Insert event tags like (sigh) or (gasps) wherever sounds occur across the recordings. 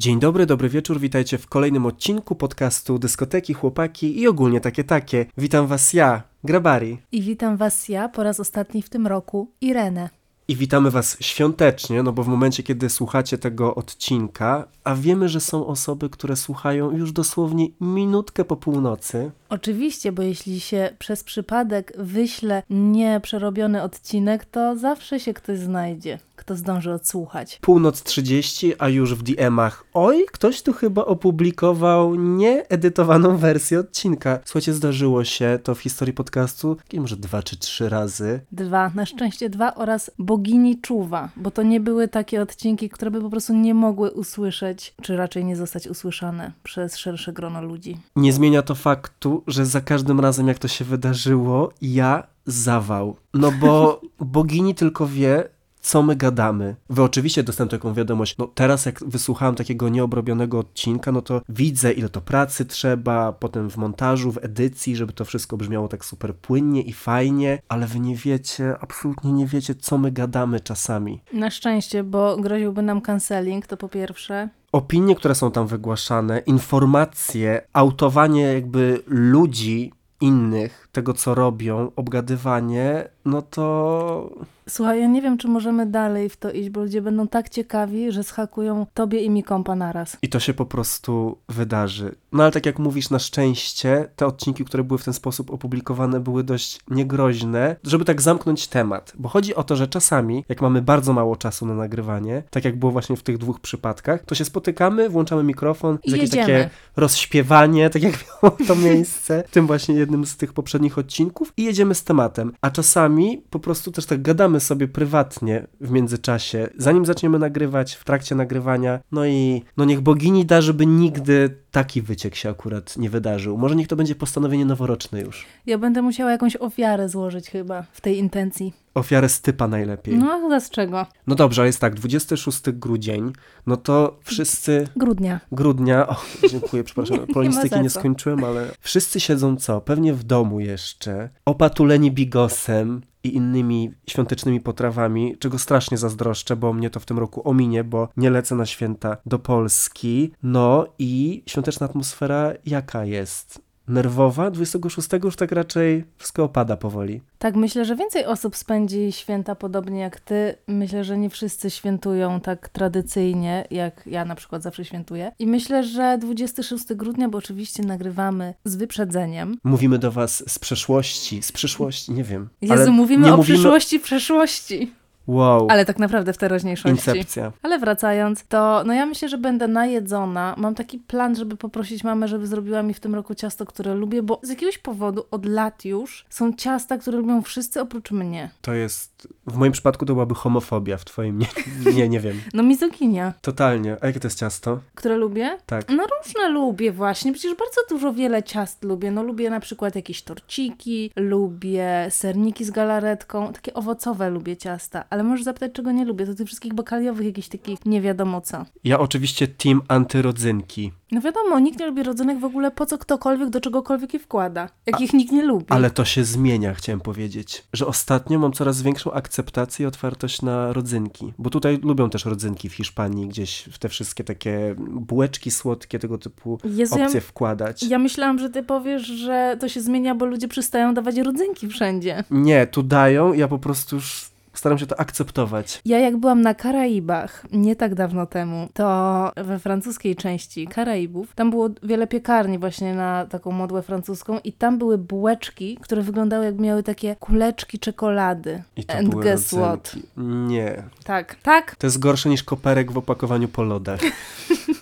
Dzień dobry, dobry wieczór, witajcie w kolejnym odcinku podcastu Dyskoteki, Chłopaki i ogólnie takie takie. Witam was ja, Grabari. I witam Was ja po raz ostatni w tym roku, Irenę. I witamy was świątecznie, no bo w momencie, kiedy słuchacie tego odcinka, a wiemy, że są osoby, które słuchają już dosłownie minutkę po północy, Oczywiście, bo jeśli się przez przypadek wyśle nieprzerobiony odcinek, to zawsze się ktoś znajdzie, kto zdąży odsłuchać. północ 30, a już w DM-ach, oj, ktoś tu chyba opublikował nieedytowaną wersję odcinka. Słuchajcie, zdarzyło się to w historii podcastu, może dwa czy trzy razy. Dwa, na szczęście dwa oraz bogini czuwa, bo to nie były takie odcinki, które by po prostu nie mogły usłyszeć, czy raczej nie zostać usłyszane przez szersze grono ludzi. Nie zmienia to faktu, że za każdym razem, jak to się wydarzyło, ja zawał. No bo (laughs) bogini tylko wie, co my gadamy. Wy oczywiście dostałem taką wiadomość, no teraz jak wysłuchałem takiego nieobrobionego odcinka, no to widzę, ile to pracy trzeba, potem w montażu, w edycji, żeby to wszystko brzmiało tak super płynnie i fajnie, ale wy nie wiecie, absolutnie nie wiecie, co my gadamy czasami. Na szczęście, bo groziłby nam canceling, to po pierwsze. opinie, które są tam wygłaszane, informacje, autowanie jakby ludzi innych, tego co robią, obgadywanie, no to Słuchaj, ja nie wiem, czy możemy dalej w to iść, bo ludzie będą tak ciekawi, że schakują tobie i mi kompa naraz. i to się po prostu wydarzy. No ale tak jak mówisz, na szczęście te odcinki, które były w ten sposób opublikowane, były dość niegroźne, żeby tak zamknąć temat. Bo chodzi o to, że czasami, jak mamy bardzo mało czasu na nagrywanie, tak jak było właśnie w tych dwóch przypadkach, to się spotykamy, włączamy mikrofon, I jest jakieś takie rozśpiewanie, tak jak miało to (laughs) miejsce w tym właśnie jednym z tych poprzednich odcinków i jedziemy z tematem. A czasami po prostu też tak gadamy sobie prywatnie w międzyczasie, zanim zaczniemy nagrywać, w trakcie nagrywania. No i no niech bogini da, żeby nigdy taki wyciek się akurat nie wydarzył. Może niech to będzie postanowienie noworoczne już. Ja będę musiała jakąś ofiarę złożyć chyba w tej intencji. Ofiarę stypa najlepiej. No, a z czego? No dobrze, jest tak, 26 grudzień, no to wszyscy Grudnia. grudnia. O, dziękuję, przepraszam. (laughs) Nie- nie Polonistyki nie co. skończyłem, ale wszyscy siedzą co? Pewnie w domu jeszcze, opatuleni bigosem i innymi świątecznymi potrawami, czego strasznie zazdroszczę, bo mnie to w tym roku ominie, bo nie lecę na święta do Polski. No i świąteczna atmosfera jaka jest? Nerwowa? 26 już tak raczej wszystko opada powoli. Tak, myślę, że więcej osób spędzi święta podobnie jak ty. Myślę, że nie wszyscy świętują tak tradycyjnie, jak ja na przykład zawsze świętuję. I myślę, że 26 grudnia, bo oczywiście nagrywamy z wyprzedzeniem. Mówimy do was z przeszłości, z przyszłości, nie wiem. Jezu, mówimy o przyszłości, przeszłości. Wow, Ale tak naprawdę w teraźniejszości. incepcja. Ale wracając, to no ja myślę, że będę najedzona. Mam taki plan, żeby poprosić mamę, żeby zrobiła mi w tym roku ciasto, które lubię, bo z jakiegoś powodu od lat już są ciasta, które lubią wszyscy oprócz mnie. To jest, w moim przypadku to byłaby homofobia, w twoim nie, nie, nie wiem. No mizoginia. Totalnie. A jakie to jest ciasto? Które lubię? Tak. No różne lubię właśnie, przecież bardzo dużo wiele ciast lubię. No lubię na przykład jakieś torciki, lubię serniki z galaretką, takie owocowe lubię ciasta, ale możesz zapytać, czego nie lubię, to tych wszystkich bakaliowych, jakichś takich nie wiadomo co. Ja oczywiście team antyrodzynki, No wiadomo, nikt nie lubi rodzynek w ogóle, po co ktokolwiek do czegokolwiek je wkłada, jak ich nikt nie lubi. ale to się zmienia, chciałem powiedzieć. Że ostatnio mam coraz większą akceptację i otwartość na rodzynki. Bo tutaj lubią też rodzynki w Hiszpanii, gdzieś w te wszystkie takie bułeczki słodkie, tego typu Jezu, ja, opcje wkładać. ja myślałam, że ty powiesz, że to się zmienia, bo ludzie przestają dawać rodzynki wszędzie. Nie, tu dają, ja po prostu już staram się to akceptować. Ja jak byłam na Karaibach nie tak dawno temu, to we francuskiej części Karaibów, tam było wiele piekarni właśnie na taką modłę francuską i tam były bułeczki, które wyglądały jakby miały takie kuleczki czekolady. I to And były guess what? Nie. Tak, tak, To jest gorsze niż koperek w opakowaniu po lodach. (laughs)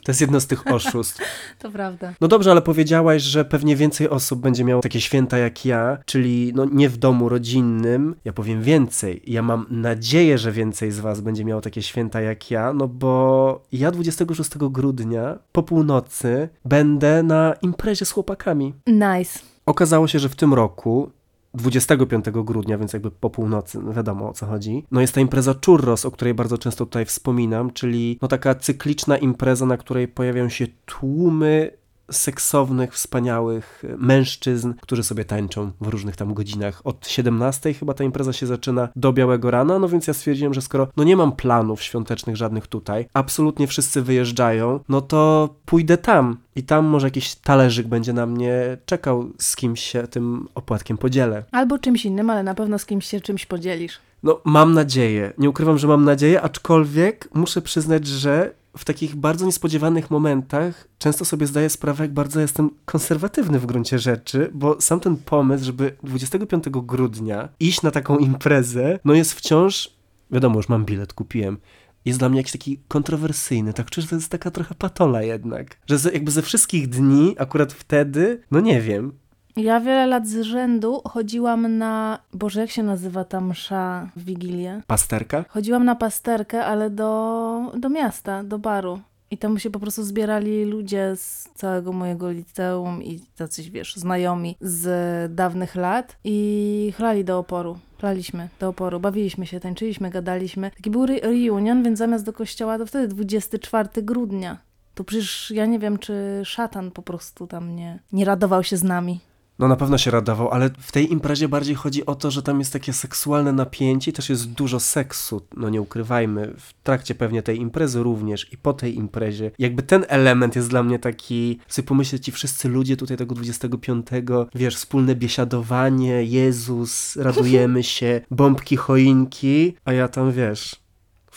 To jest jedno z tych oszustw. (laughs) to prawda. No dobrze, ale powiedziałaś, że pewnie więcej osób będzie miało takie święta jak ja, czyli no nie w domu rodzinnym. Ja powiem więcej. Ja mam nadzieję, że więcej z was będzie miało takie święta jak ja, no bo ja 26 grudnia po północy będę na imprezie z chłopakami. Nice. Okazało się, że w tym roku 25 grudnia, więc jakby po północy, no wiadomo o co chodzi. No jest ta impreza Churros, o której bardzo często tutaj wspominam, czyli no taka cykliczna impreza, na której pojawiają się tłumy seksownych, wspaniałych mężczyzn, którzy sobie tańczą w różnych tam godzinach. Od 17 chyba ta impreza się zaczyna do białego rana, no więc ja stwierdziłem, że skoro no nie mam planów świątecznych żadnych tutaj, absolutnie wszyscy wyjeżdżają, no to pójdę tam i tam może jakiś talerzyk będzie na mnie czekał, z kimś się tym opłatkiem podzielę. Albo czymś innym, ale na pewno z kimś się czymś podzielisz. No, mam nadzieję. Nie ukrywam, że mam nadzieję, aczkolwiek muszę przyznać, że w takich bardzo niespodziewanych momentach często sobie zdaję sprawę, jak bardzo jestem konserwatywny w gruncie rzeczy, bo sam ten pomysł, żeby 25 grudnia iść na taką imprezę, no jest wciąż, wiadomo, już mam bilet, kupiłem, jest dla mnie jakiś taki kontrowersyjny. Tak czuję, że to jest taka trochę patola jednak. Że jakby ze wszystkich dni, akurat wtedy, no nie wiem, Ja wiele lat z rzędu chodziłam na. Boże, jak się nazywa ta msza w Wigilię? pasterka. Chodziłam na pasterkę, ale do, do miasta, do baru. I tam się po prostu zbierali ludzie z całego mojego liceum i tacyś, wiesz, znajomi z dawnych lat i chlali do oporu. Chlaliśmy do oporu, bawiliśmy się, tańczyliśmy, gadaliśmy. Taki był re- reunion, więc zamiast do kościoła to wtedy 24 grudnia. To przecież ja nie wiem, czy szatan po prostu tam nie, nie radował się z nami. No na pewno się radował, ale w tej imprezie bardziej chodzi o to, że tam jest takie seksualne napięcie też jest dużo seksu, no nie ukrywajmy, w trakcie pewnie tej imprezy również i po tej imprezie. Jakby ten element jest dla mnie taki, sobie pomyśleć ci wszyscy ludzie tutaj tego 25, wiesz, wspólne biesiadowanie, Jezus, radujemy się, (laughs) bombki, choinki, a ja tam, wiesz,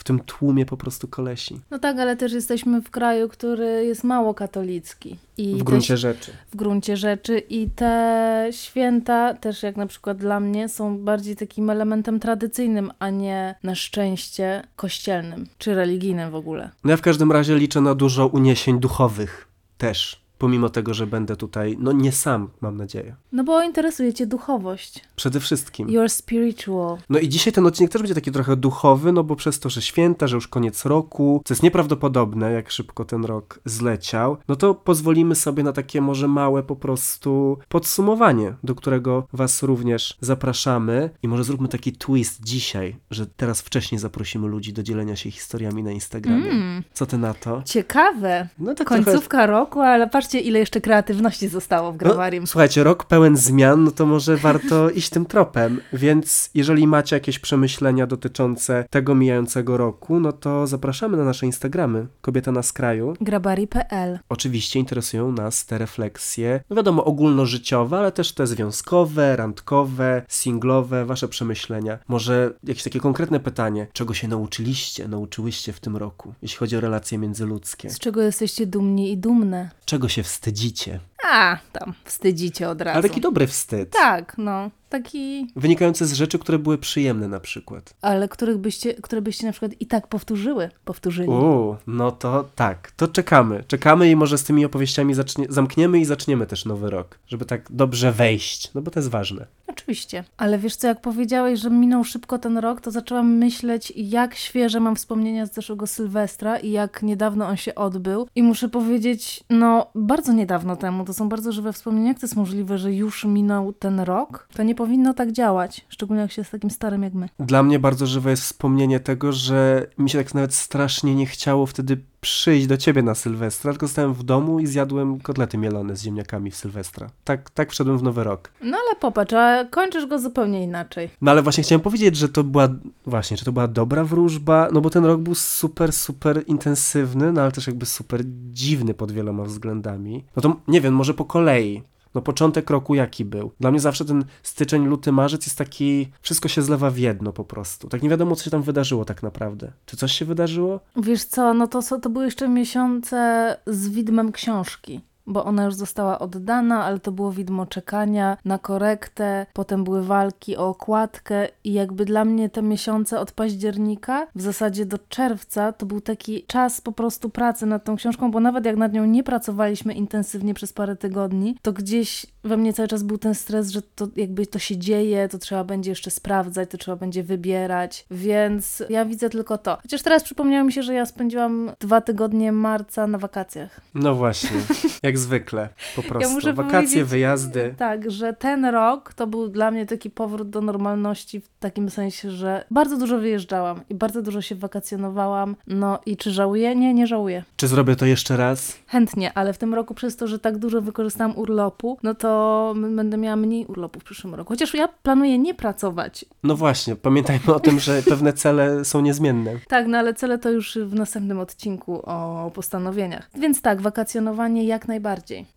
w tym tłumie po prostu kolesi. No tak, ale też jesteśmy w kraju, który jest mało katolicki. I W gruncie rzeczy. w gruncie rzeczy i te święta też jak na przykład dla mnie są bardziej takim elementem tradycyjnym, a nie na szczęście kościelnym czy religijnym w ogóle. No ja w każdym razie liczę na dużo uniesień duchowych też, pomimo tego, że będę tutaj, no nie sam, mam nadzieję. No bo interesuje cię duchowość. Przede wszystkim. You're spiritual. No i dzisiaj ten odcinek też będzie taki trochę duchowy, no bo przez to, że święta, że już koniec roku, co jest nieprawdopodobne, jak szybko ten rok zleciał, no to pozwolimy sobie na takie może małe po prostu podsumowanie, do którego was również zapraszamy i może zróbmy taki twist dzisiaj, że teraz wcześniej zaprosimy ludzi do dzielenia się historiami na Instagramie. Mm, Co ty na to? ciekawe. No tak trochę... Końcówka roku, ale patrzcie ile jeszcze kreatywności zostało w Grawarium. No, słuchajcie, rok pełen zmian, no to może warto (laughs) iść tym tropem. Więc jeżeli macie jakieś przemyślenia dotyczące tego mijającego roku, no to zapraszamy na nasze Instagramy Kobieta na skraju. Grabari.pl Oczywiście interesują nas te refleksje, no wiadomo, ogólnożyciowe, ale też te związkowe, randkowe, singlowe, wasze przemyślenia. Może jakieś takie konkretne pytanie, czego się nauczyliście, nauczyłyście w tym roku, jeśli chodzi o relacje międzyludzkie? Z czego jesteście dumni i dumne? Czego się wstydzicie? A, tam, wstydzicie od razu. Ale taki dobry wstyd. Tak, no. Taki Wynikający z rzeczy, które były przyjemne na przykład. Ale których byście, które byście na przykład i tak powtórzyły, powtórzyli. Uuu, no to tak, to czekamy. Czekamy i może z tymi opowieściami zacznie, zamkniemy i zaczniemy też nowy rok, żeby tak dobrze wejść, no bo to jest ważne. Oczywiście. Ale wiesz co, jak powiedziałeś, że minął szybko ten rok, to zaczęłam myśleć, jak świeże mam wspomnienia z zeszłego Sylwestra i jak niedawno on się odbył. I muszę powiedzieć, no bardzo niedawno temu, to są bardzo żywe wspomnienia. Jak to jest możliwe, że już minął ten rok? To nie powinno tak działać, szczególnie jak się jest takim starym jak my. Dla mnie bardzo żywe jest wspomnienie tego, że mi się tak nawet strasznie nie chciało wtedy przyjść do ciebie na Sylwestra, tylko zostałem w domu i zjadłem kotlety mielone z ziemniakami w Sylwestra. Tak, tak wszedłem w nowy rok. No ale popatrz, a kończysz go zupełnie inaczej. No ale właśnie chciałem powiedzieć, że to była, właśnie, że to była dobra wróżba, no bo ten rok był super, super intensywny, no ale też jakby super dziwny pod wieloma względami. No to nie wiem, może po kolei. No początek roku jaki był? Dla mnie zawsze ten styczeń, luty, marzec jest taki, wszystko się zlewa w jedno po prostu. Tak nie wiadomo, co się tam wydarzyło tak naprawdę. Czy coś się wydarzyło? Wiesz co, no to, to były jeszcze miesiące z widmem książki. Bo ona już została oddana, ale to było widmo czekania na korektę, potem były walki o okładkę i jakby dla mnie te miesiące od października w zasadzie do czerwca to był taki czas po prostu pracy nad tą książką, bo nawet jak nad nią nie pracowaliśmy intensywnie przez parę tygodni, to gdzieś we mnie cały czas był ten stres, że to jakby to się dzieje, to trzeba będzie jeszcze sprawdzać, to trzeba będzie wybierać, więc ja widzę tylko to. Chociaż teraz przypomniało mi się, że ja spędziłam dwa tygodnie marca na wakacjach. No właśnie. (laughs) Jak zwykle, po prostu. muszę Wakacje, powiedzieć- wyjazdy. Tak, że ten rok to był dla mnie taki powrót do normalności w takim sensie, że bardzo dużo wyjeżdżałam i bardzo dużo się wakacjonowałam. No i czy żałuję? Nie, nie żałuję. Czy zrobię to jeszcze raz? Chętnie, ale w tym roku przez to, że tak dużo wykorzystałam urlopu, no to będę miała mniej urlopu w przyszłym roku. Chociaż ja planuję nie pracować. No właśnie, pamiętajmy o tym, że pewne cele są niezmienne. (laughs) Tak, no ale cele to już w następnym odcinku o postanowieniach. Więc tak, wakacjonowanie jak najbardziej.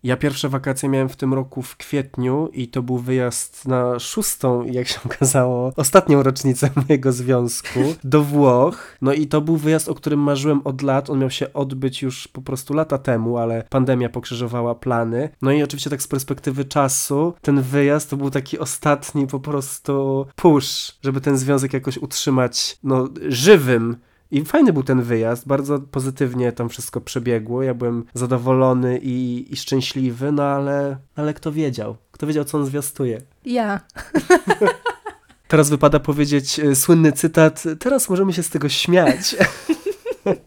Ja pierwsze wakacje miałem w tym roku w kwietniu i to był wyjazd na szóstą, jak się (laughs) okazało, ostatnią rocznicę (laughs) mojego związku do Włoch. No i to był wyjazd, o którym marzyłem od lat. On miał się odbyć już po prostu lata temu, ale pandemia pokrzyżowała plany. No i oczywiście tak z perspektywy czasu, ten wyjazd to był taki ostatni po prostu push, żeby ten związek jakoś utrzymać no, żywym. I fajny był ten wyjazd, bardzo pozytywnie tam wszystko przebiegło. Ja byłem zadowolony i, i szczęśliwy, no ale, ale kto wiedział? Kto wiedział, co on zwiastuje? Ja. (laughs) Teraz wypada powiedzieć e, słynny cytat, teraz możemy się z tego śmiać. (laughs)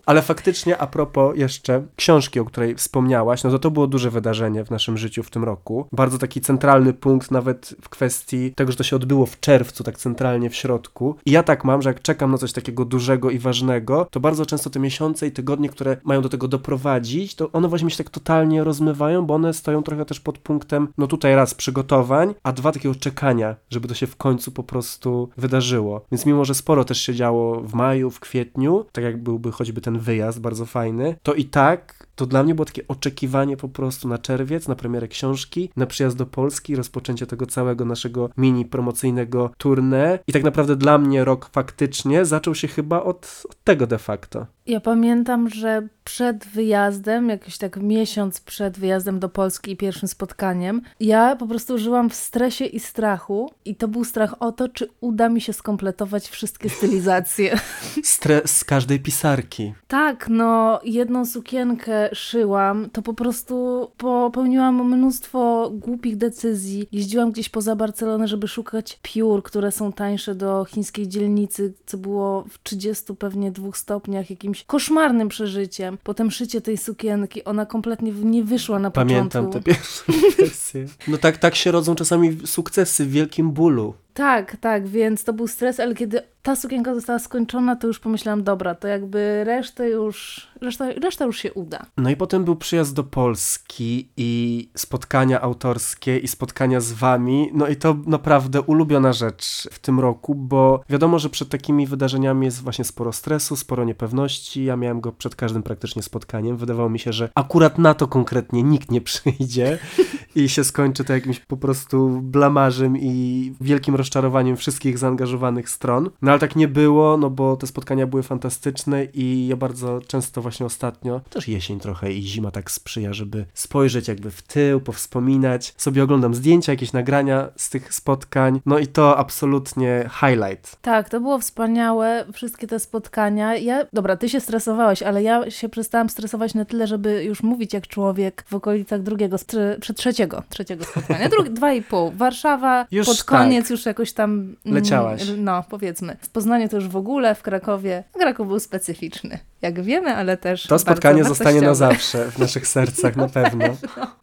Ale faktycznie, a propos jeszcze książki, o której wspomniałaś, no to to było duże wydarzenie w naszym życiu w tym roku. Bardzo taki centralny punkt nawet w kwestii tego, że to się odbyło w czerwcu, tak centralnie w środku. I ja tak mam, że jak czekam na coś takiego dużego i ważnego, to bardzo często te miesiące i tygodnie, które mają do tego doprowadzić, to one właśnie się tak totalnie rozmywają, bo one stoją trochę też pod punktem, no tutaj raz przygotowań, a dwa takiego czekania, żeby to się w końcu po prostu wydarzyło. Więc mimo, że sporo też się działo w maju, w kwietniu, tak jak byłby choćby ten wyjazd bardzo fajny, to i tak to dla mnie było takie oczekiwanie po prostu na czerwiec, na premierę książki, na przyjazd do Polski, rozpoczęcie tego całego naszego mini promocyjnego tournée i tak naprawdę dla mnie rok faktycznie zaczął się chyba od, od tego de facto. Ja pamiętam, że przed wyjazdem, jakiś tak miesiąc przed wyjazdem do Polski i pierwszym spotkaniem, ja po prostu żyłam w stresie i strachu. I to był strach o to, czy uda mi się skompletować wszystkie stylizacje. (laughs) Stres każdej pisarki. tak, no, jedną sukienkę szyłam, to po prostu popełniłam mnóstwo głupich decyzji. Jeździłam gdzieś poza Barcelonę, żeby szukać piór, które są tańsze do chińskiej dzielnicy, co było w 30 pewnie dwóch stopniach, jakimś koszmarnym przeżyciem. Potem szycie tej sukienki, ona kompletnie nie wyszła na Pamiętam początku. te pierwsze wersje. (laughs) No tak, tak się rodzą czasami sukcesy w wielkim bólu. Tak, tak, więc to był stres, ale kiedy ta sukienka została skończona, to już pomyślałam, dobra, to jakby resztę już, reszta, reszta już się uda. No i potem był przyjazd do Polski i spotkania autorskie i spotkania z wami. No i to naprawdę ulubiona rzecz w tym roku, bo wiadomo, że przed takimi wydarzeniami jest właśnie sporo stresu, sporo niepewności. Ja miałem go przed każdym praktycznie spotkaniem. Wydawało mi się, że akurat na to konkretnie nikt nie przyjdzie (laughs) i się skończy to jakimś po prostu blamarzem i wielkim rozczarowaniem wszystkich zaangażowanych stron. No ale tak nie było, no bo te spotkania były fantastyczne i ja bardzo często właśnie ostatnio, też jesień trochę i zima tak sprzyja, żeby spojrzeć jakby w tył, powspominać. Sobie oglądam zdjęcia, jakieś nagrania z tych spotkań, no i to absolutnie highlight. Tak, to było wspaniałe, wszystkie te spotkania. Ja, dobra, ty się stresowałeś, ale ja się przestałam stresować na tyle, żeby już mówić jak człowiek w okolicach drugiego, czy trzeciego, trzeciego spotkania. Dwa i pół. Warszawa Już pod tak. koniec już jakoś tam... mm, Leciałaś. No, powiedzmy. W Poznaniu to już w ogóle, w Krakowie. Kraków był specyficzny, jak wiemy, ale też To spotkanie zostanie na zawsze w naszych sercach, na pewno. (laughs)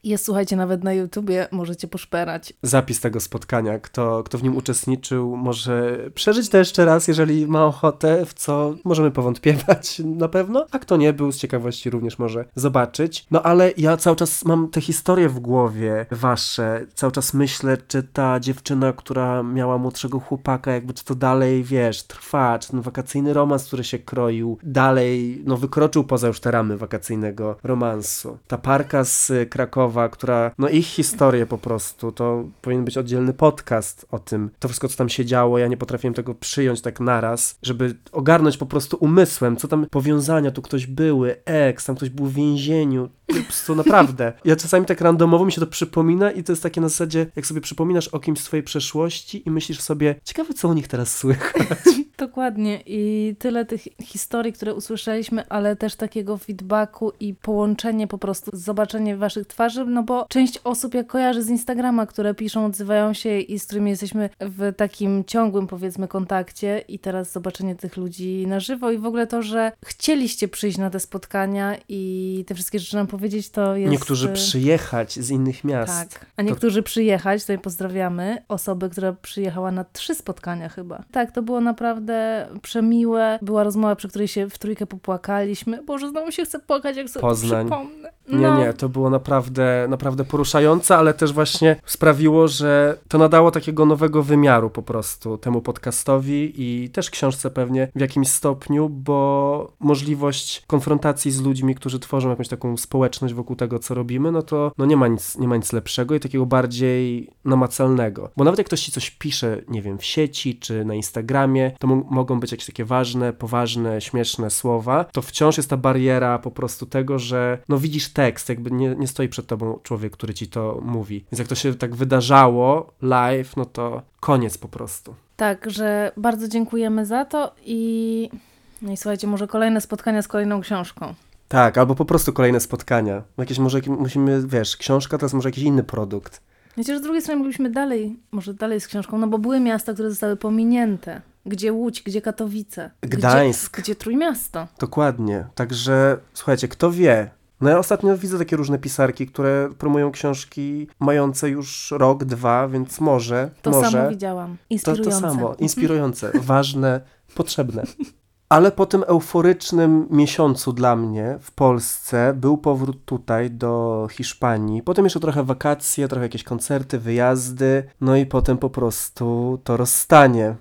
Jest, słuchajcie, nawet na YouTubie możecie poszperać. Zapis tego spotkania, kto, kto w nim uczestniczył, może przeżyć to jeszcze raz, jeżeli ma ochotę, w co możemy powątpiewać (laughs) na pewno, a kto nie był, z ciekawości również może zobaczyć. No ale ja cały czas mam te historie w głowie wasze, cały czas myślę, czy ta dziewczyna, która miała młodszego chłopaka, jakby czy to dalej, wiesz, trwa, czy ten wakacyjny romans, który się kroił, dalej, no wykroczył poza już te ramy wakacyjnego romansu. Ta parka z Krakowa, która, no ich historie po prostu, to powinien być oddzielny podcast o tym, to wszystko, co tam się działo, ja nie potrafiłem tego przyjąć tak naraz, żeby ogarnąć po prostu umysłem, co tam powiązania, tu ktoś były, ex, tam ktoś był w więzieniu, po naprawdę. Ja czasami tak randomowo mi się to przypomina i to jest takie na zasadzie, jak sobie przypominasz o kimś z twojej przeszłości i myślisz sobie, ciekawe co u nich teraz słychać. Dokładnie i tyle tych historii, które usłyszeliśmy, ale też takiego feedbacku i połączenie po prostu, zobaczenie waszych twarzy, no bo część osób jak kojarzy z Instagrama, które piszą, odzywają się i z którymi jesteśmy w takim ciągłym powiedzmy kontakcie i teraz zobaczenie tych ludzi na żywo i w ogóle to, że chcieliście przyjść na te spotkania i te wszystkie rzeczy nam powiedzieć, to jest... Niektórzy przyjechać z innych miast. Tak, a niektórzy przyjechać, tutaj pozdrawiamy osobę, która przyjechała na trzy spotkania chyba. Tak, to było naprawdę przemiłe. Była rozmowa, przy której się w trójkę popłakaliśmy. Boże, znowu się chce płakać, jak sobie Poznań. przypomnę. Nie, No. nie, to było naprawdę, naprawdę poruszające, ale też właśnie sprawiło, że to nadało takiego nowego wymiaru po prostu temu podcastowi i też książce pewnie w jakimś stopniu, bo możliwość konfrontacji z ludźmi, którzy tworzą jakąś taką społeczność wokół tego, co robimy, no to no nie, ma nic, nie ma nic lepszego i takiego bardziej namacalnego. Bo nawet jak ktoś ci coś pisze, nie wiem, w sieci czy na Instagramie, to mogą być jakieś takie ważne, poważne, śmieszne słowa, to wciąż jest ta bariera po prostu tego, że no widzisz tekst, jakby nie, nie stoi przed tobą człowiek, który ci to mówi. Więc jak to się tak wydarzało live, no to koniec po prostu. Tak, że bardzo dziękujemy za to i... No i słuchajcie, może kolejne spotkania z kolejną książką. Tak, albo po prostu kolejne spotkania. Jakieś może musimy, wiesz, książka to jest może jakiś inny produkt. Chociaż z drugiej strony moglibyśmy dalej, może dalej z książką, no bo były miasta, które zostały pominięte. Gdzie Łódź, gdzie Katowice. Gdańsk. Gdzie, gdzie Trójmiasto. Dokładnie. Także słuchajcie, kto wie. No ja ostatnio widzę takie różne pisarki, które promują książki mające już rok, dwa, więc może, To może. samo widziałam. To, Inspirujące. to samo, inspirujące, (laughs) ważne, potrzebne. Ale po tym euforycznym miesiącu dla mnie w Polsce był powrót tutaj do Hiszpanii. Potem jeszcze trochę wakacje, trochę jakieś koncerty, wyjazdy, no i potem po prostu to rozstanie.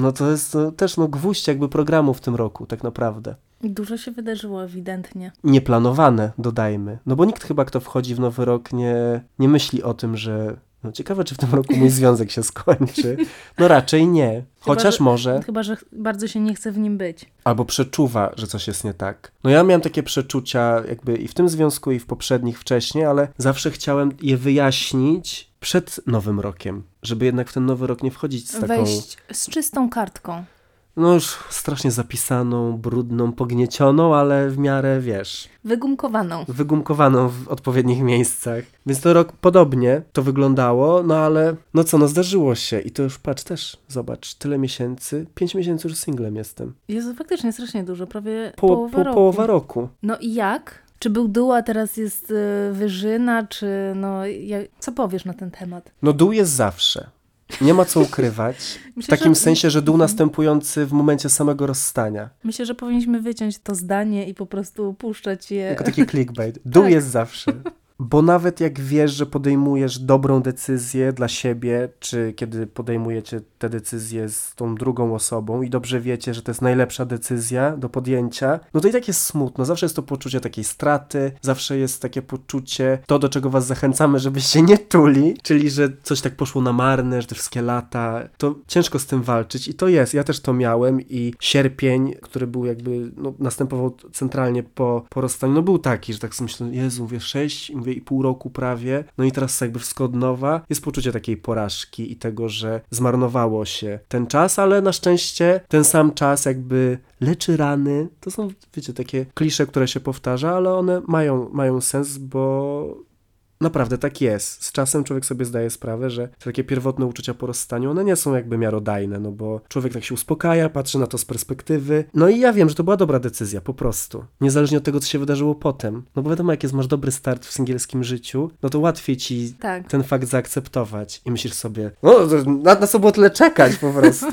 No to jest to też no, gwóźdź jakby programu w tym roku, tak naprawdę. Dużo się wydarzyło ewidentnie. Nieplanowane, dodajmy. No bo nikt chyba, kto wchodzi w nowy rok, nie, nie myśli o tym, że. No ciekawe, czy w tym roku mój związek się skończy. No raczej nie. Chociaż że- może. Chyba, że bardzo się nie chce w nim być. Albo przeczuwa, że coś jest nie tak. No ja miałem takie przeczucia jakby i w tym związku, i w poprzednich wcześniej, ale zawsze chciałem je wyjaśnić przed nowym rokiem, żeby jednak w ten nowy rok nie wchodzić z taką, Wejść z czystą kartką. no już strasznie zapisaną, brudną, pogniecioną, ale w miarę, wiesz, Wygumkowaną. wygumkowaną w odpowiednich miejscach. Więc to rok podobnie to wyglądało, no ale no co, no zdarzyło się i to już patrz też, zobacz, tyle miesięcy, pięć miesięcy już singlem jestem. Jezu, faktycznie strasznie dużo, prawie Po, połowa po, roku. połowa roku. No i jak? Czy był dół, a teraz jest y, wyżyna, czy no... Co powiesz na ten temat? No dół jest zawsze. Nie ma co ukrywać. (laughs) W Myślę, takim że- sensie, że dół Mhm. następujący w momencie samego rozstania. Myślę, że powinniśmy wyciąć to zdanie i po prostu puszczać je. Jako taki (laughs) clickbait. Dół Tak. jest zawsze. Bo nawet jak wiesz, że podejmujesz dobrą decyzję dla siebie, czy kiedy podejmujecie te decyzje z tą drugą osobą i dobrze wiecie, że to jest najlepsza decyzja do podjęcia, no to i tak jest smutno. Zawsze jest to poczucie takiej straty, zawsze jest takie poczucie, to do czego was zachęcamy, żebyście nie czuli, czyli że coś tak poszło na marne, że te wszystkie lata, to ciężko z tym walczyć i to jest. Ja też to miałem i sierpień, który był jakby, no, następował centralnie po, po rozstaniu, no był taki, że tak sobie myślę, Jezu, mówię, sześć, mówię i pół roku prawie, no i teraz jakby wszystko od nowa. Jest poczucie takiej porażki i tego, że zmarnowało się ten czas, ale na szczęście ten sam czas jakby leczy rany. To są, wiecie, takie klisze, które się powtarza, ale one mają, mają sens, bo Naprawdę tak jest. Z czasem człowiek sobie zdaje sprawę, że te takie pierwotne uczucia po rozstaniu, one nie są jakby miarodajne, no bo człowiek tak się uspokaja, patrzy na to z perspektywy. No i ja wiem, że to była dobra decyzja, po prostu. Niezależnie od tego, co się wydarzyło potem. No bo wiadomo, jak jest, masz dobry start w singielskim życiu, no to łatwiej ci Tak. ten fakt zaakceptować. I myślisz sobie, no na, na co było tyle czekać po prostu.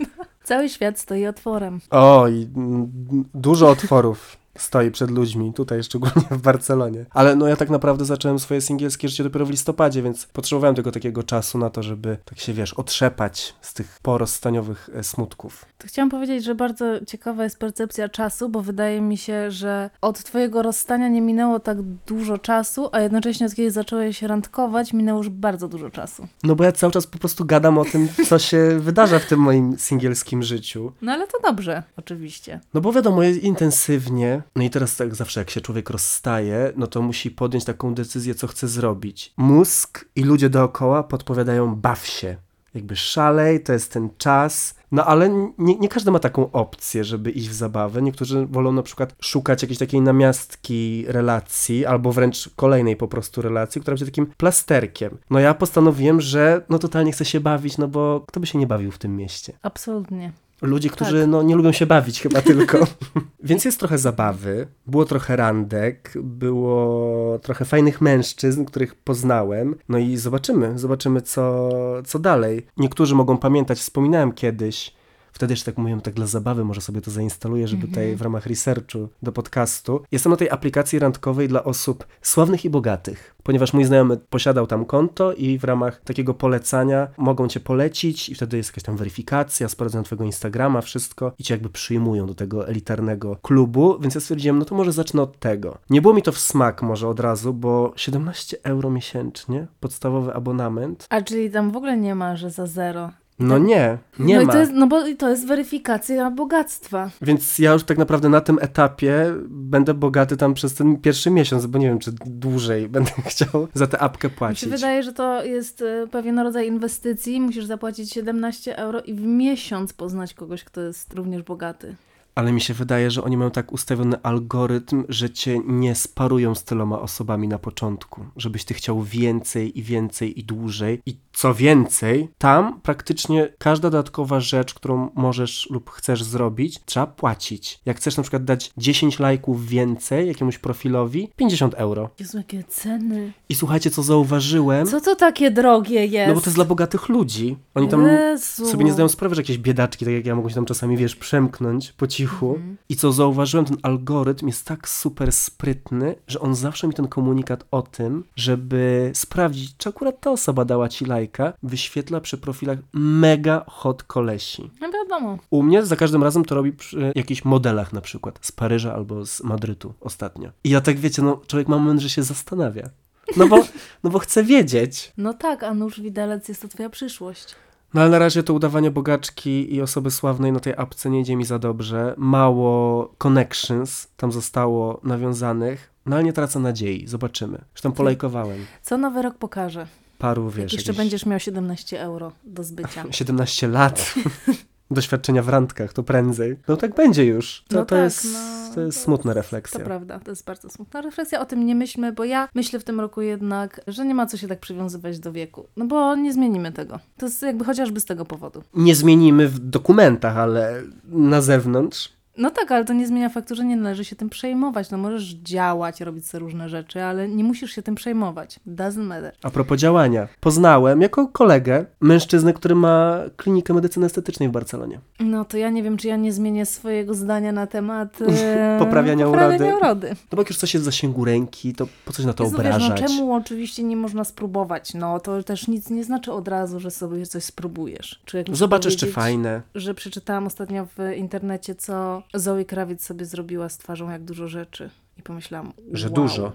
(laughs) Cały świat stoi otworem. O, i mm, dużo otworów stoi przed ludźmi, tutaj szczególnie w Barcelonie. Ale no ja tak naprawdę zacząłem swoje singielskie życie dopiero w listopadzie, więc potrzebowałem tego takiego czasu na to, żeby tak się, wiesz, otrzepać z tych porozstaniowych e, smutków. To chciałam powiedzieć, że bardzo ciekawa jest percepcja czasu, bo wydaje mi się, że od twojego rozstania nie minęło tak dużo czasu, a jednocześnie od kiedy zacząłeś randkować, minęło już bardzo dużo czasu. No bo ja cały czas po prostu gadam o tym, co się (laughs) wydarza w tym moim singielskim życiu. No ale to dobrze, oczywiście. No bo wiadomo, intensywnie. No i teraz tak zawsze jak się człowiek rozstaje, no to musi podjąć taką decyzję, co chce zrobić. Mózg i ludzie dookoła podpowiadają baw się. jakby szalej, to jest ten czas. No ale nie, nie każdy ma taką opcję, żeby iść w zabawę. Niektórzy wolą na przykład szukać jakiejś takiej namiastki relacji, albo wręcz kolejnej po prostu relacji, która będzie takim plasterkiem. No ja postanowiłem, że no totalnie chcę się bawić, no bo kto by się nie bawił w tym mieście? Absolutnie. Ludzie, którzy tak. no, nie lubią się bawić chyba tylko. (laughs) Więc jest trochę zabawy, było trochę randek, było trochę fajnych mężczyzn, których poznałem. No i zobaczymy, zobaczymy co, co dalej. Niektórzy mogą pamiętać, wspominałem kiedyś, Wtedy jeszcze tak mówiłem, tak dla zabawy, może sobie to zainstaluję, żeby tutaj mhm. w ramach researchu do podcastu. Jestem na tej aplikacji randkowej dla osób sławnych i bogatych, ponieważ mój znajomy posiadał tam konto i w ramach takiego polecania mogą cię polecić i wtedy jest jakaś tam weryfikacja, sprawdzają twojego Instagrama, wszystko i cię jakby przyjmują do tego elitarnego klubu, więc ja stwierdziłem, no to może zacznę od tego. Nie było mi to w smak może od razu, bo 17 euro miesięcznie, podstawowy abonament. A czyli tam w ogóle nie ma, że za zero. No tak. nie, nie no ma. I to jest, no bo to jest weryfikacja bogactwa. Więc ja już tak naprawdę na tym etapie będę bogaty tam przez ten pierwszy miesiąc, bo nie wiem, czy dłużej (laughs) będę chciał za tę apkę płacić. Mi się wydaje, że to jest e, pewien rodzaj inwestycji. Musisz zapłacić 17 euro i w miesiąc poznać kogoś, kto jest również bogaty ale mi się wydaje, że oni mają tak ustawiony algorytm, że cię nie sparują z tyloma osobami na początku, żebyś ty chciał więcej i więcej i dłużej. I co więcej, tam praktycznie każda dodatkowa rzecz, którą możesz lub chcesz zrobić, trzeba płacić. Jak chcesz na przykład dać 10 lajków więcej jakiemuś profilowi, 50 euro. Jezu, jakie ceny. I słuchajcie, co zauważyłem. Co to takie drogie jest? No bo to jest dla bogatych ludzi. Oni tam Jezu. sobie nie zdają sprawy, że jakieś biedaczki, tak jak ja, mogą się tam czasami, wiesz, przemknąć po cichu cichu. Mhm. I co zauważyłem, ten algorytm jest tak super sprytny, że on zawsze mi ten komunikat o tym, żeby sprawdzić, czy akurat ta osoba dała ci lajka, wyświetla przy profilach mega hot kolesi. No wiadomo. U mnie za każdym razem to robi przy jakichś modelach na przykład, z Paryża albo z Madrytu ostatnio. I ja tak wiecie, no człowiek ma moment, że się zastanawia. No bo, no bo chce wiedzieć. No tak, a nóż widelec jest to twoja przyszłość. No ale na razie to udawanie bogaczki i osoby sławnej na tej apce nie idzie mi za dobrze. Mało connections tam zostało nawiązanych, no ale nie tracę nadziei. Zobaczymy. Zresztą polajkowałem. Co nowy rok pokaże? Paru, wiesz. Jak jeszcze będziesz miał 17 euro do zbycia. (laughs) 17 lat. (laughs) doświadczenia w randkach, to prędzej. No tak będzie już. To, no to, tak, jest, no, to jest smutna refleksja. To prawda, to jest bardzo smutna refleksja. O tym nie myślmy, bo ja myślę w tym roku jednak, że nie ma co się tak przywiązywać do wieku. No bo nie zmienimy tego. To jest jakby chociażby z tego powodu. Nie zmienimy w dokumentach, ale na zewnątrz no tak, ale to nie zmienia faktu, że nie należy się tym przejmować. No możesz działać, robić sobie różne rzeczy, ale nie musisz się tym przejmować. Doesn't matter. A propos działania. Poznałem jako kolegę mężczyznę, który ma klinikę medycyny estetycznej w Barcelonie. No to ja nie wiem, czy ja nie zmienię swojego zdania na temat (laughs) e, poprawiania, poprawiania urody. urody. No bo jak już coś jest w zasięgu ręki, to po coś na to Jezu, obrażać? Wiesz, no czemu oczywiście nie można spróbować? No to też nic nie znaczy od razu, że sobie coś spróbujesz. Czy jak Zobaczysz, czy fajne. Że przeczytałam ostatnio w internecie, co Zoe Krawiec sobie zrobiła z twarzą jak dużo rzeczy. I pomyślałam, Że wow. dużo.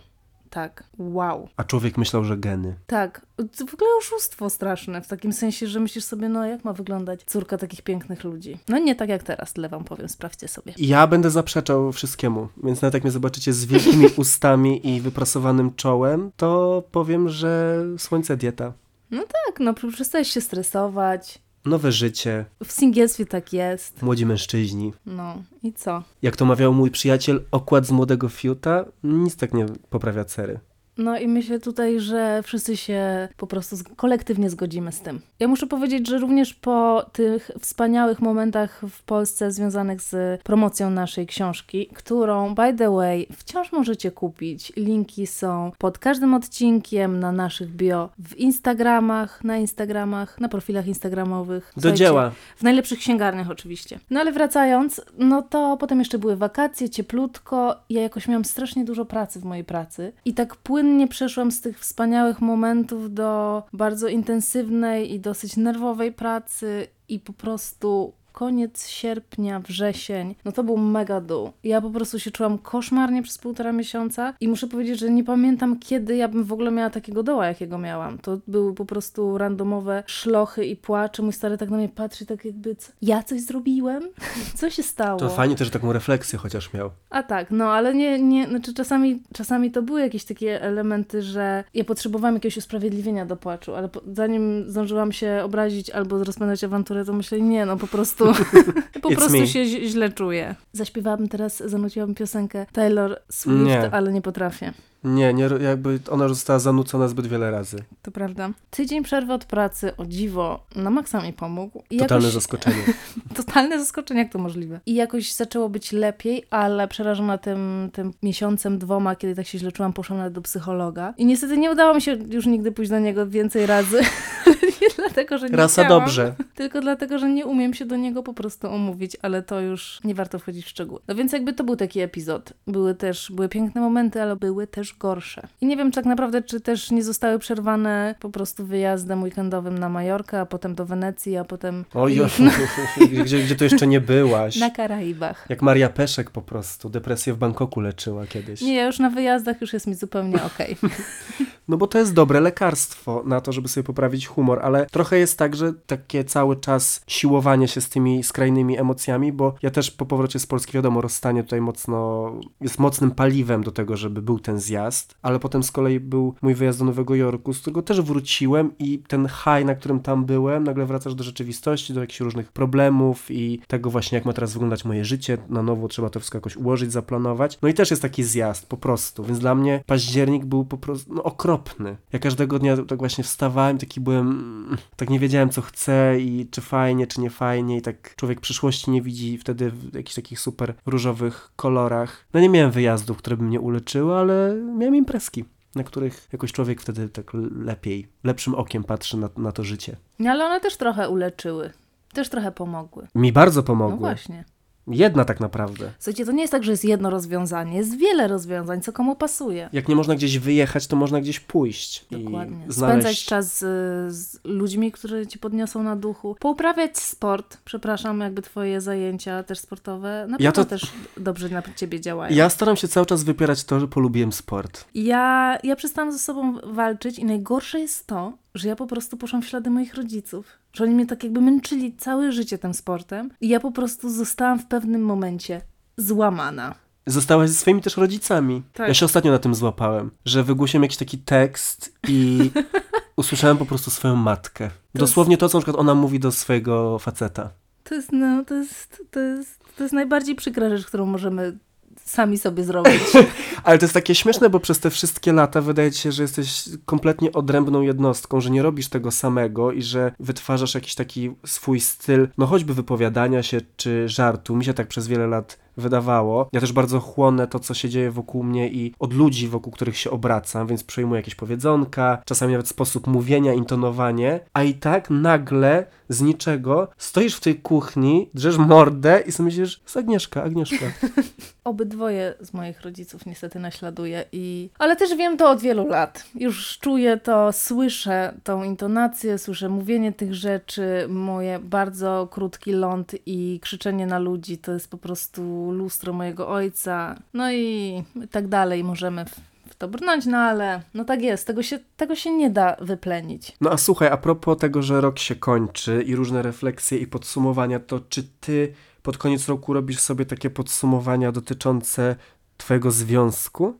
Tak, wow. A człowiek myślał, że geny. Tak, to w ogóle oszustwo straszne, w takim sensie, że myślisz sobie, no jak ma wyglądać córka takich pięknych ludzi. No nie tak jak teraz, tyle wam powiem, sprawdźcie sobie. Ja będę zaprzeczał wszystkiemu, więc nawet jak mnie zobaczycie z wielkimi (laughs) ustami i wyprasowanym czołem, to powiem, że słońce dieta. No tak, no przestajesz się stresować, Nowe życie. W singielstwie tak jest. Młodzi mężczyźni. No i co? Jak to mawiał mój przyjaciel, okład z młodego fiuta nic tak nie poprawia cery. No i myślę tutaj, że wszyscy się po prostu kolektywnie zgodzimy z tym. Ja muszę powiedzieć, że również po tych wspaniałych momentach w Polsce związanych z promocją naszej książki, którą, by the way, wciąż możecie kupić. Linki są pod każdym odcinkiem na naszych bio, w Instagramach, na Instagramach, na profilach instagramowych. Do dzieła. W najlepszych księgarniach oczywiście. No ale wracając, no to potem jeszcze były wakacje, cieplutko. Ja jakoś miałam strasznie dużo pracy w mojej pracy i tak płynnie płynnie przeszłam z tych wspaniałych momentów do bardzo intensywnej i dosyć nerwowej pracy i po prostu koniec sierpnia, wrzesień, no to był mega dół. Ja po prostu się czułam koszmarnie przez półtora miesiąca i muszę powiedzieć, że nie pamiętam kiedy ja bym w ogóle miała takiego doła, jakiego miałam. To były po prostu randomowe szlochy i płacze. Mój stary tak na mnie patrzy, tak jakby, co, ja coś zrobiłem? (laughs) Co się stało? To fajnie też że taką refleksję chociaż miał. A tak, no ale nie, nie znaczy czasami, czasami to były jakieś takie elementy, że ja potrzebowałam jakiegoś usprawiedliwienia do płaczu, ale po, zanim zdążyłam się obrazić albo rozpędzać awanturę, to myślę, nie, no po prostu, (laughs) (laughs) po It's prostu me. się źle czuję. Zaśpiewałabym teraz, zanuciłabym piosenkę Taylor Swift, Nie. ale nie potrafię. Nie, nie, jakby ona już została zanucona zbyt wiele razy. To prawda. Tydzień przerwy od pracy, o dziwo, na maksa mi pomógł. I Totalne jakoś, zaskoczenie. (laughs) totalne zaskoczenie, jak to możliwe. I jakoś zaczęło być lepiej, ale przerażona tym, tym miesiącem, dwoma, kiedy tak się źle czułam, poszłam nawet do psychologa. I niestety nie udało mi się już nigdy pójść do niego więcej razy. nie (laughs) dlatego, że nie Rasa chciałam, dobrze. Tylko dlatego, że nie umiem się do niego po prostu umówić, ale to już nie warto wchodzić w szczegóły. No więc jakby to był taki epizod. Były też, były piękne momenty, ale były też gorsze. I nie wiem tak naprawdę, czy też nie zostały przerwane po prostu wyjazdem weekendowym na Majorkę, a potem do Wenecji, a potem Oj, (laughs) oj, gdzie, gdzie to jeszcze nie byłaś. na Karaibach. Jak Maria Peszek po prostu. Depresję w Bangkoku leczyła kiedyś. Nie, już na wyjazdach już jest mi zupełnie okej. (laughs) No bo to jest dobre lekarstwo na to, żeby sobie poprawić humor, ale trochę jest tak, że takie cały czas siłowanie się z tymi skrajnymi emocjami, bo ja też po powrocie z Polski, wiadomo, rozstanie tutaj mocno, jest mocnym paliwem do tego, żeby był ten zjazd, ale potem z kolei był mój wyjazd do Nowego Jorku, z którego też wróciłem i ten high, na którym tam byłem, nagle wracasz do rzeczywistości, do jakichś różnych problemów i tego właśnie, jak ma teraz wyglądać moje życie, na nowo trzeba to wszystko jakoś ułożyć, zaplanować. No i też jest taki zjazd po prostu, więc dla mnie październik był po prostu no, okropny. Ja każdego dnia tak właśnie wstawałem, taki byłem, tak nie wiedziałem co chcę i czy fajnie, czy nie fajnie i tak człowiek przyszłości nie widzi wtedy w jakichś takich super różowych kolorach. No nie miałem wyjazdów, które by mnie uleczyły, ale miałem imprezki na których jakoś człowiek wtedy tak lepiej, lepszym okiem patrzy na, na to życie. No ale one też trochę uleczyły. Też trochę pomogły. Mi bardzo No pomogły. właśnie. Jedna tak naprawdę. Słuchajcie, to nie jest tak, że jest jedno rozwiązanie, jest wiele rozwiązań, co komu pasuje. Jak nie można gdzieś wyjechać, to można gdzieś pójść. Dokładnie. I Spędzać znaleźć... czas z, z ludźmi, którzy ci podniosą na duchu. Pouprawiać sport. Przepraszam, jakby twoje zajęcia też sportowe na Ja to- też dobrze na ciebie działają. Ja staram się cały czas wypierać to, że polubiłem sport. Ja, ja przestałam ze sobą walczyć i najgorsze jest to, że ja po prostu poszłam w ślady moich rodziców. Że oni mnie tak jakby męczyli całe życie tym sportem i ja po prostu zostałam w pewnym momencie złamana. Zostałaś ze swoimi też rodzicami. Tak. Ja się ostatnio na tym złapałem, że wygłosiłem jakiś taki tekst i (laughs) usłyszałem po prostu swoją matkę. Dosłownie to, co na przykład ona mówi do swojego faceta. To jest, no, to jest, to jest, to jest najbardziej przykra rzecz, którą możemy sami sobie zrobić. (laughs) Ale to jest takie śmieszne, bo przez te wszystkie lata wydaje ci się, że jesteś kompletnie odrębną jednostką, że nie robisz tego samego i że wytwarzasz jakiś taki swój styl, no choćby wypowiadania się czy żartu. Mi się tak przez wiele lat wydawało. Ja też bardzo chłonę to, co się dzieje wokół mnie i od ludzi, wokół których się obracam, więc przejmuję jakieś powiedzonka, czasami nawet sposób mówienia, intonowanie, a i tak nagle z niczego stoisz w tej kuchni, drzesz mordę i sobie myślisz, jest Agnieszka, Agnieszka. (laughs) Obydwoje z moich rodziców niestety naśladuję i... Ale też wiem to od wielu lat. Już czuję to, słyszę tą intonację, słyszę mówienie tych rzeczy, moje bardzo krótki ląd i krzyczenie na ludzi to jest po prostu lustro mojego ojca. No i tak dalej możemy to brnąć, no ale no tak jest, tego się, tego się nie da wyplenić. No a słuchaj, a propos tego, że rok się kończy i różne refleksje i podsumowania, to czy ty pod koniec roku robisz sobie takie podsumowania dotyczące twojego związku?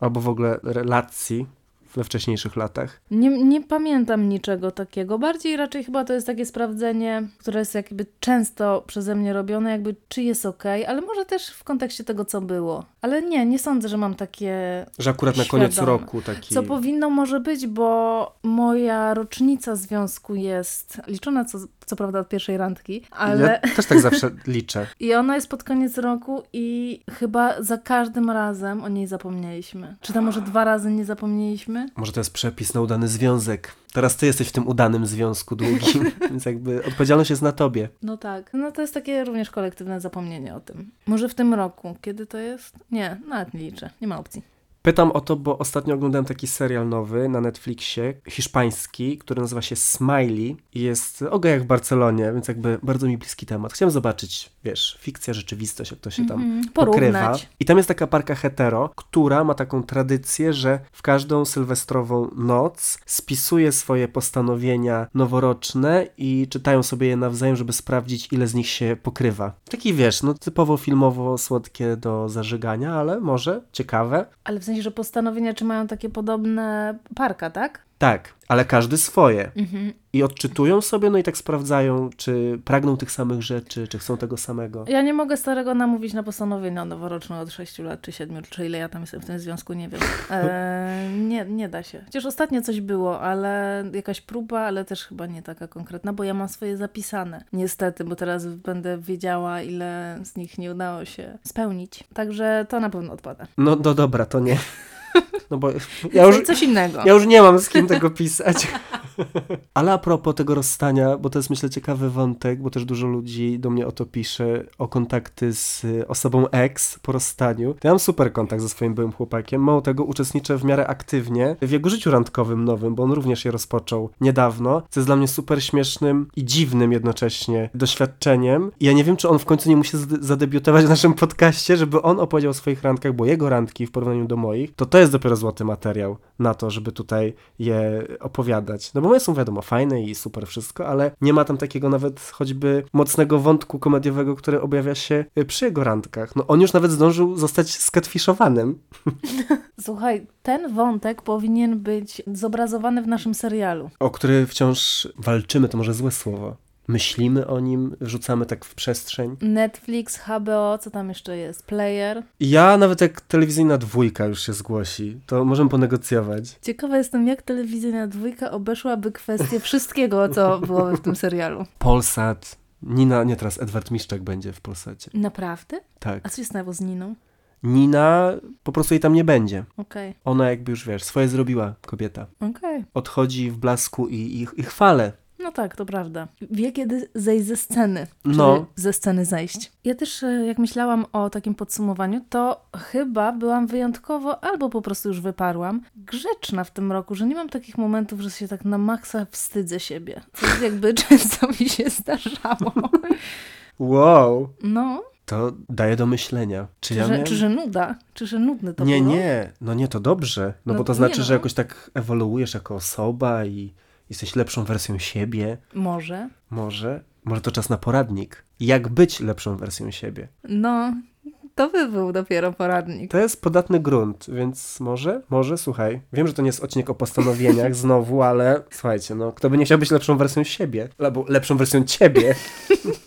Albo w ogóle relacji we wcześniejszych latach? Nie, nie pamiętam niczego takiego. Bardziej raczej chyba to jest takie sprawdzenie, które jest jakby często przeze mnie robione, jakby czy jest ok, ale może też w kontekście tego, co było. Ale nie, nie sądzę, że mam takie. Że akurat na koniec roku taki... Co powinno może być, bo moja rocznica związku jest liczona co, co prawda od pierwszej randki, ale. Ja też tak zawsze (laughs) liczę. I ona jest pod koniec roku i chyba za każdym razem o niej zapomnieliśmy. Czy tam może dwa razy nie zapomnieliśmy? Może to jest przepis na udany związek. Teraz ty jesteś w tym udanym związku długim, (laughs) więc jakby odpowiedzialność jest na tobie. No tak. No to jest takie również kolektywne zapomnienie o tym. Może w tym roku. Kiedy to jest? Nie, nawet nie liczę. Nie ma opcji. Pytam o to, bo ostatnio oglądałem taki serial nowy na Netflixie, hiszpański, który nazywa się Smiley i jest o gejach w Barcelonie, więc jakby bardzo mi bliski temat. Chciałem zobaczyć, wiesz, fikcja, rzeczywistość, jak to się tam Mhm, pokrywa. porównać. I tam jest taka parka hetero, która ma taką tradycję, że w każdą sylwestrową noc spisuje swoje postanowienia noworoczne i czytają sobie je nawzajem, żeby sprawdzić, ile z nich się pokrywa. Taki wiesz, no typowo filmowo słodkie do zażygania, ale może ciekawe. Ale w sensie, że postanowienia, czy mają takie podobne parka, tak? Tak, ale każdy swoje. Mhm. I odczytują sobie, no i tak sprawdzają, czy pragną tych samych rzeczy, czy chcą tego samego. Ja nie mogę starego namówić na postanowienia noworoczne od 6 lat, czy 7, czy ile ja tam jestem w tym związku, nie wiem. E, (laughs) nie, nie da się. Chociaż ostatnio coś było, ale jakaś próba, ale też chyba nie taka konkretna, bo ja mam swoje zapisane. Niestety, bo teraz będę wiedziała, ile z nich nie udało się spełnić. Także to na pewno odpada. No, no dobra, to nie. (laughs) No bo ja już, Coś innego. Ja już nie mam z kim tego pisać. (laughs) Ale a propos tego rozstania, bo to jest myślę ciekawy wątek, bo też dużo ludzi do mnie o to pisze, o kontakty z y, osobą ex po rozstaniu. To ja mam super kontakt ze swoim byłym chłopakiem. Mało tego, uczestniczę w miarę aktywnie w jego życiu randkowym nowym, bo on również je rozpoczął niedawno, co jest dla mnie super śmiesznym i dziwnym jednocześnie doświadczeniem. I ja nie wiem, czy on w końcu nie musi zade- zadebiutować w naszym podcaście, żeby on opowiedział o swoich randkach, bo jego randki w porównaniu do moich, to to jest dopiero złoty materiał na to, żeby tutaj je opowiadać. No bo moje są wiadomo fajne i super wszystko, ale nie ma tam takiego nawet choćby mocnego wątku komediowego, który objawia się y, przy jego randkach. No on już nawet zdążył zostać skatfiszowanym. (laughs) Słuchaj, ten wątek powinien być zobrazowany w naszym serialu. o który wciąż walczymy, to może złe słowo. Myślimy o nim, wrzucamy tak w przestrzeń. Netflix, HBO, co tam jeszcze jest? Player. Ja nawet jak telewizyjna dwójka już się zgłosi, to możemy ponegocjować. Ciekawa jestem, jak telewizyjna dwójka obeszłaby kwestię wszystkiego, co byłoby w tym serialu. Polsat, Nina, nie teraz, Edward Miszczak będzie w Polsacie. Naprawdę? Tak. A co się stało z Niną? Nina, po prostu jej tam nie będzie. Okej, Ona jakby już, wiesz, swoje zrobiła, kobieta. okej. Odchodzi w blasku i, i, i chwale. No tak, to prawda. Wie, kiedy zejść ze sceny. No. ze sceny zejść. Ja też, e, jak myślałam o takim podsumowaniu, to chyba byłam wyjątkowo, albo po prostu już wyparłam, grzeczna w tym roku, że nie mam takich momentów, że się tak na maksa wstydzę siebie. Co jakby (laughs) często mi się zdarzało. Wow. No, To daje do myślenia. Czy czy, ja że, miałem... czy że nuda? Czy że nudny to nie, było? nie. No nie, to dobrze. No, No bo to nie znaczy, no. że jakoś tak ewoluujesz jako osoba i jesteś lepszą wersją siebie. Może. Może. Może to czas na poradnik. Jak być lepszą wersją siebie. No, to by był dopiero poradnik. To jest podatny grunt, więc może, może, słuchaj. Wiem, że to nie jest odcinek o postanowieniach (laughs) znowu, ale słuchajcie, no, kto by nie chciał być lepszą wersją siebie, albo lepszą wersją ciebie.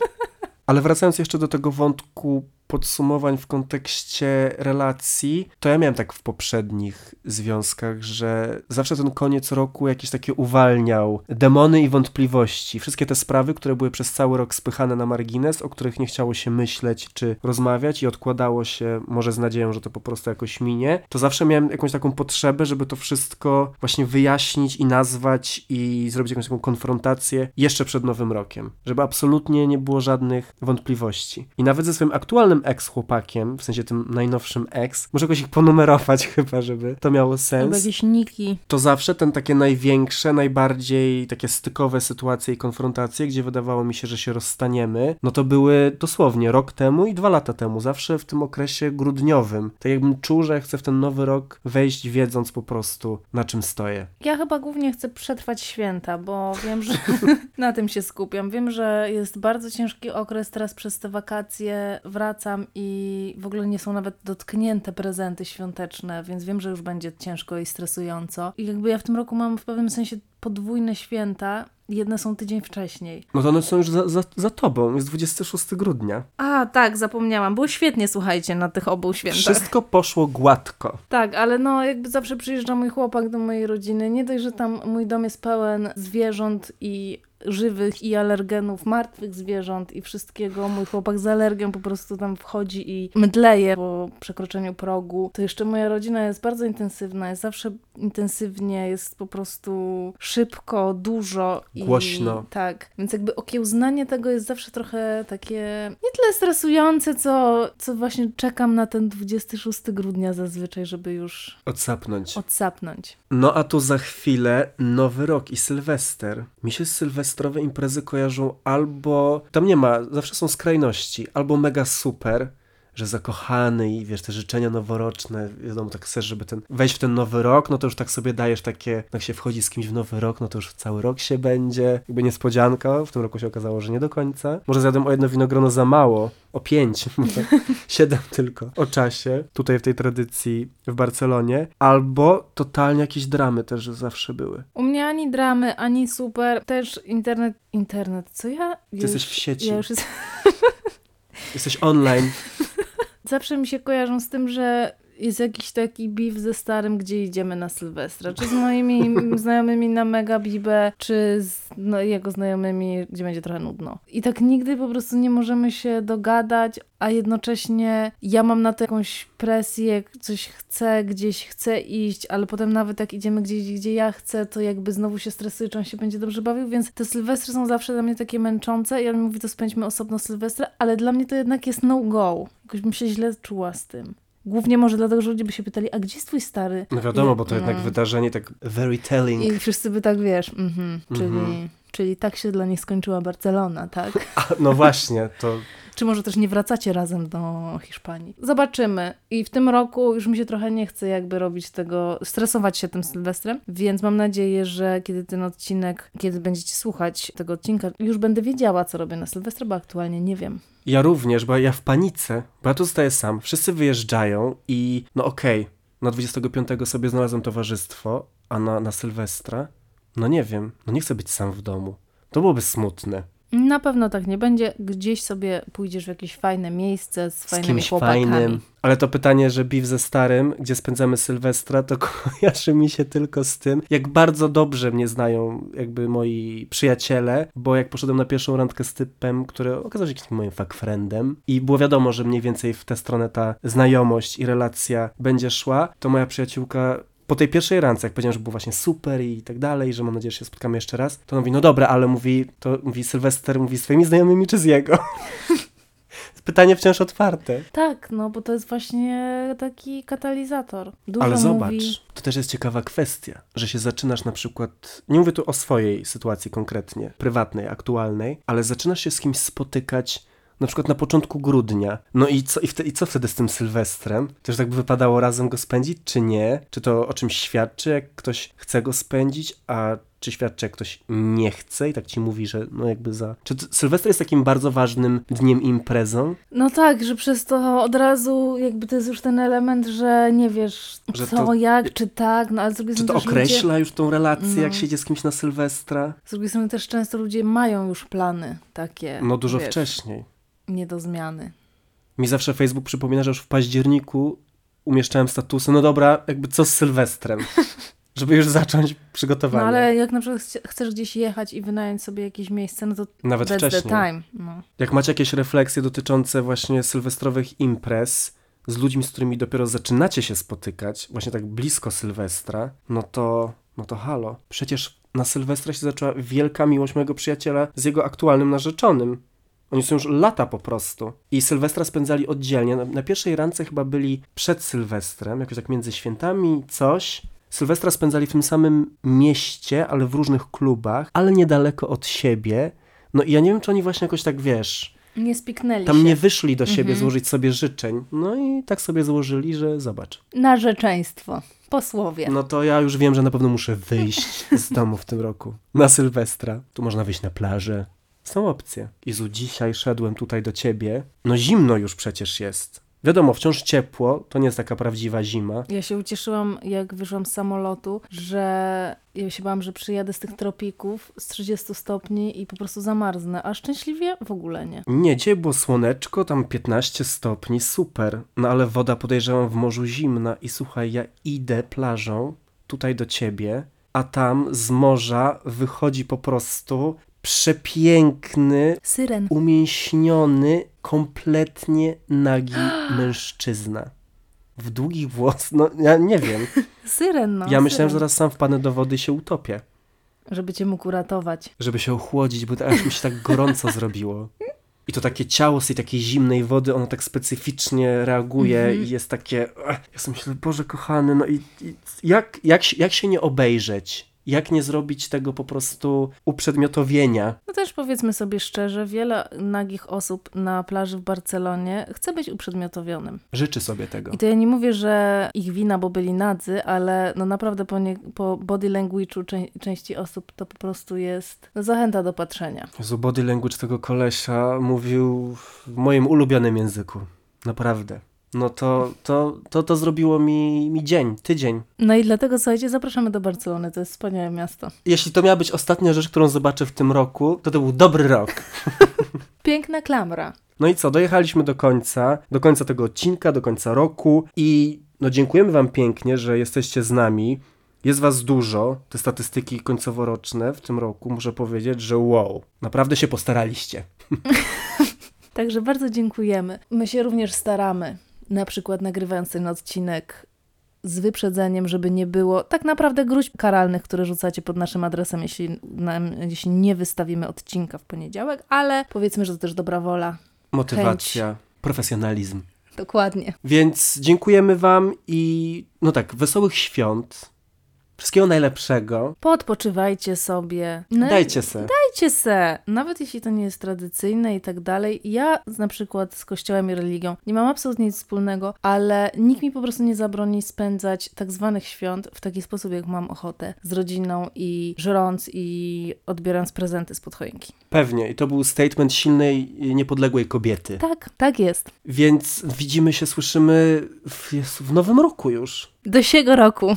(laughs) ale wracając jeszcze do tego wątku podsumowań w kontekście relacji, to ja miałem tak w poprzednich związkach, że zawsze ten koniec roku jakieś takie uwalniał demony i wątpliwości. Wszystkie te sprawy, które były przez cały rok spychane na margines, o których nie chciało się myśleć czy rozmawiać i odkładało się może z nadzieją, że to po prostu jakoś minie, to zawsze miałem jakąś taką potrzebę, żeby to wszystko właśnie wyjaśnić i nazwać i zrobić jakąś taką konfrontację jeszcze przed nowym rokiem. Żeby absolutnie nie było żadnych wątpliwości. I nawet ze swoim aktualnym ex-chłopakiem, w sensie tym najnowszym ex, muszę jakoś ich ponumerować (laughs) chyba, żeby to miało Albo sens jakieś niki. to zawsze ten takie największe, najbardziej takie stykowe sytuacje i konfrontacje, gdzie wydawało mi się, że się rozstaniemy, no to były dosłownie rok temu i dwa lata temu, zawsze w tym okresie grudniowym. Tak jakbym czuł, że chcę w ten nowy rok wejść, wiedząc po prostu na czym stoję. Ja chyba głównie chcę przetrwać święta, bo wiem, że (laughs) (laughs) na tym się skupiam. Wiem, że jest bardzo ciężki okres teraz przez te wakacje. Wracam i w ogóle nie są nawet dotknięte prezenty świąteczne, więc wiem, że już będzie ciężko i stresująco. I jakby ja w tym roku mam w pewnym sensie podwójne święta. Jedne są tydzień wcześniej. No to one są już za, za, za tobą, jest 26 grudnia. A, tak, zapomniałam. Było świetnie, słuchajcie, na tych obu świętach. Wszystko poszło gładko. Tak, ale no jakby zawsze przyjeżdża mój chłopak do mojej rodziny. Nie dość, że tam mój dom jest pełen zwierząt i żywych i alergenów, martwych zwierząt i wszystkiego. Mój chłopak z alergią po prostu tam wchodzi i mdleje po przekroczeniu progu. To jeszcze moja rodzina jest bardzo intensywna, jest zawsze intensywnie, jest po prostu szybko, dużo. I, Głośno. Tak, więc jakby okiełznanie tego jest zawsze trochę takie nie tyle stresujące, co, co właśnie czekam na ten 26 grudnia zazwyczaj, żeby już Odsapnąć. odsapnąć. No a tu za chwilę Nowy Rok i Sylwester. Mi się sylwestrowe imprezy kojarzą albo... Tam nie ma, zawsze są skrajności. Albo mega super, że zakochany i wiesz, te życzenia noworoczne, wiadomo, tak chcesz, żeby ten, wejść w ten nowy rok, no to już tak sobie dajesz takie, jak się wchodzi z kimś w nowy rok, no to już cały rok się będzie, jakby niespodzianka, w tym roku się okazało, że nie do końca. Może zjadłem o jedno winogrono za mało, o pięć, (laughs) siedem tylko, o czasie, tutaj w tej tradycji w Barcelonie, albo totalnie jakieś dramy też zawsze były. U mnie ani dramy, ani super, też internet, internet, co ja? Ty jesteś w sieci, Ja już jest... jesteś online, (laughs) Zawsze mi się kojarzą z tym, że jest jakiś taki beef ze starym, gdzie idziemy na Sylwestra. Czy z moimi (laughs) znajomymi na Mega Bibę, czy z no, jego znajomymi, gdzie będzie trochę nudno. I tak nigdy po prostu nie możemy się dogadać, a jednocześnie ja mam na to jakąś presję, coś chcę, gdzieś chcę iść, ale potem nawet jak idziemy gdzieś, gdzie ja chcę, to jakby znowu się stresuję, czy on się będzie dobrze bawił, więc te Sylwestry są zawsze dla mnie takie męczące i on mówi, to spędźmy osobno Sylwestra, ale dla mnie to jednak jest no go. Jakoś bym się źle czuła z tym. Głównie może dlatego, że ludzie by się pytali, a gdzie jest twój stary? no wiadomo, I- bo to jednak no. wydarzenie tak very telling. I wszyscy by tak, wiesz, mhm, czyli, Mhm. czyli tak się dla nich skończyła Barcelona, tak? (laughs) A, no właśnie, to Czy może też nie wracacie razem do Hiszpanii? Zobaczymy. I w tym roku już mi się trochę nie chce jakby robić tego, stresować się tym Sylwestrem, więc mam nadzieję, że kiedy ten odcinek, kiedy będziecie słuchać tego odcinka, już będę wiedziała, co robię na Sylwestra, bo aktualnie nie wiem. Ja również, bo ja w panice, bo ja tu zostaję sam. Wszyscy wyjeżdżają i no okej, na 25 sobie znalazłem towarzystwo, a na, na Sylwestra, no nie wiem, no nie chcę być sam w domu. To byłoby smutne. Na pewno tak nie będzie. Gdzieś sobie pójdziesz w jakieś fajne miejsce z Z fajnymi kimś chłopakami. fajnym. Ale to pytanie, że biw ze starym, gdzie spędzamy Sylwestra, to (laughs) kojarzy mi się tylko z tym, jak bardzo dobrze mnie znają jakby moi przyjaciele, bo jak poszedłem na pierwszą randkę z typem, który okazał się jakimś moim fuck friendem i było wiadomo, że mniej więcej w tę stronę ta znajomość i relacja będzie szła, to moja przyjaciółka po tej pierwszej randce, jak powiedziałem, że było właśnie super i tak dalej, że mam nadzieję, że się spotkamy jeszcze raz, to on mówi, no dobra, ale mówi, to mówi Sylwester, mówi z twoimi znajomymi czy z jego? (laughs) Pytanie wciąż otwarte. Tak, no bo to jest właśnie taki katalizator. Dużo Ale zobacz, mówi. to też jest ciekawa kwestia, że się zaczynasz na przykład, nie mówię tu o swojej sytuacji konkretnie, prywatnej, aktualnej, ale zaczynasz się z kimś spotykać na przykład na początku grudnia. No i co, i, wte, i co wtedy z tym Sylwestrem? Też tak by wypadało razem go spędzić, czy nie? Czy to o czymś świadczy, jak ktoś chce go spędzić, a czy świadczy, jak ktoś nie chce i tak ci mówi, że no jakby za... Czy Sylwester jest takim bardzo ważnym dniem imprezą? No tak, że przez to od razu jakby to jest już ten element, że nie wiesz Że co, to- jak, czy tak, no ale z drugiej Czy strony to też ludzie, określa już tą relację, jak No. się idzie z kimś na Sylwestra? z drugiej strony też często ludzie mają już plany takie, No dużo wiesz, wcześniej. Nie do zmiany. Mi zawsze Facebook przypomina, że już w październiku umieszczałem statusy, no dobra, jakby co z Sylwestrem, (laughs) żeby już zacząć No przygotowanie. ale jak na przykład chce- chcesz gdzieś jechać i wynająć sobie jakieś miejsce, no to Nawet wcześniej. time. No. Jak macie jakieś refleksje dotyczące właśnie sylwestrowych imprez z ludźmi, z którymi dopiero zaczynacie się spotykać, właśnie tak blisko Sylwestra, no to, no to halo. Przecież na Sylwestra się zaczęła wielka miłość mojego przyjaciela z jego aktualnym narzeczonym. Oni są już lata po prostu. I Sylwestra spędzali oddzielnie. Na, na pierwszej randce chyba byli przed Sylwestrem, jakoś tak między świętami, coś. Sylwestra spędzali w tym samym mieście, ale w różnych klubach, ale niedaleko od siebie. No i ja nie wiem, czy oni właśnie jakoś tak, wiesz, Nie spiknęli tam się. nie wyszli do siebie Mhm. złożyć sobie życzeń. No i tak sobie złożyli, że zobacz. Narzeczeństwo. Posłowie. No to ja już wiem, że na pewno muszę wyjść z domu w tym roku. Na Sylwestra. Tu można wyjść na plażę. Są opcje. Jezu, dzisiaj szedłem tutaj do ciebie. No zimno już przecież jest. Wiadomo, wciąż ciepło, to nie jest taka prawdziwa zima. Ja się ucieszyłam, jak wyszłam z samolotu, że ja się bałam, że przyjadę z tych tropików z 30 stopni i po prostu zamarznę, a szczęśliwie w ogóle nie. Nie, dzisiaj było słoneczko, tam 15 stopni, super. No ale woda podejrzewam w morzu zimna i słuchaj, ja idę plażą tutaj do ciebie, a tam z morza wychodzi po prostu przepiękny, Syren. umięśniony, kompletnie nagi (gasps) mężczyzna. W długich włosach, no ja nie wiem. (laughs) Syren, no. ja myślałem, że syren. zaraz sam wpadnę do wody i się utopię. Żeby cię mógł uratować. Żeby się ochłodzić, bo aż mi się tak gorąco (laughs) zrobiło. I to takie ciało z tej takiej zimnej wody, ono tak specyficznie reaguje Mhm. i jest takie... Ja sobie myślę, Boże kochany, no i, i jak, jak, jak się nie obejrzeć? Jak nie zrobić tego po prostu uprzedmiotowienia? No też powiedzmy sobie szczerze, wiele nagich osób na plaży w Barcelonie chce być uprzedmiotowionym. Życzy sobie tego. I to ja nie mówię, że ich wina, bo byli nadzy, ale no naprawdę po, nie, po body language'u czę- części osób to po prostu jest no, zachęta do patrzenia. Jezu, body language tego kolesia mówił w moim ulubionym języku. Naprawdę. No to, to, to, to zrobiło mi, mi dzień, tydzień. No i dlatego, słuchajcie, zapraszamy do Barcelony, to jest wspaniałe miasto. Jeśli to miała być ostatnia rzecz, którą zobaczę w tym roku, to to był dobry rok. (laughs) Piękna klamra. No i co, dojechaliśmy do końca, do końca tego odcinka, do końca roku i no dziękujemy wam pięknie, że jesteście z nami. Jest was dużo, te statystyki końcoworoczne w tym roku, muszę powiedzieć, że wow, naprawdę się postaraliście. (laughs) Także bardzo dziękujemy. My się również staramy, na przykład nagrywając ten odcinek z wyprzedzeniem, żeby nie było tak naprawdę gruźb karalnych, które rzucacie pod naszym adresem, jeśli, nam, jeśli nie wystawimy odcinka w poniedziałek, ale powiedzmy, że to też dobra wola. Motywacja, profesjonalizm. Dokładnie. Więc dziękujemy wam i no tak, wesołych świąt. Wszystkiego najlepszego. Podpoczywajcie sobie. No, Dajcie se. Dajcie se. Nawet jeśli to nie jest tradycyjne i tak dalej. Ja na przykład z kościołem i religią nie mam absolutnie nic wspólnego, ale nikt mi po prostu nie zabroni spędzać tak zwanych świąt w taki sposób, jak mam ochotę. Z rodziną i żrąc i odbierając prezenty spod choinki. Pewnie. I to był statement silnej, i niepodległej kobiety. Tak, tak jest. Więc widzimy się, słyszymy w, w nowym roku już. Do siego roku.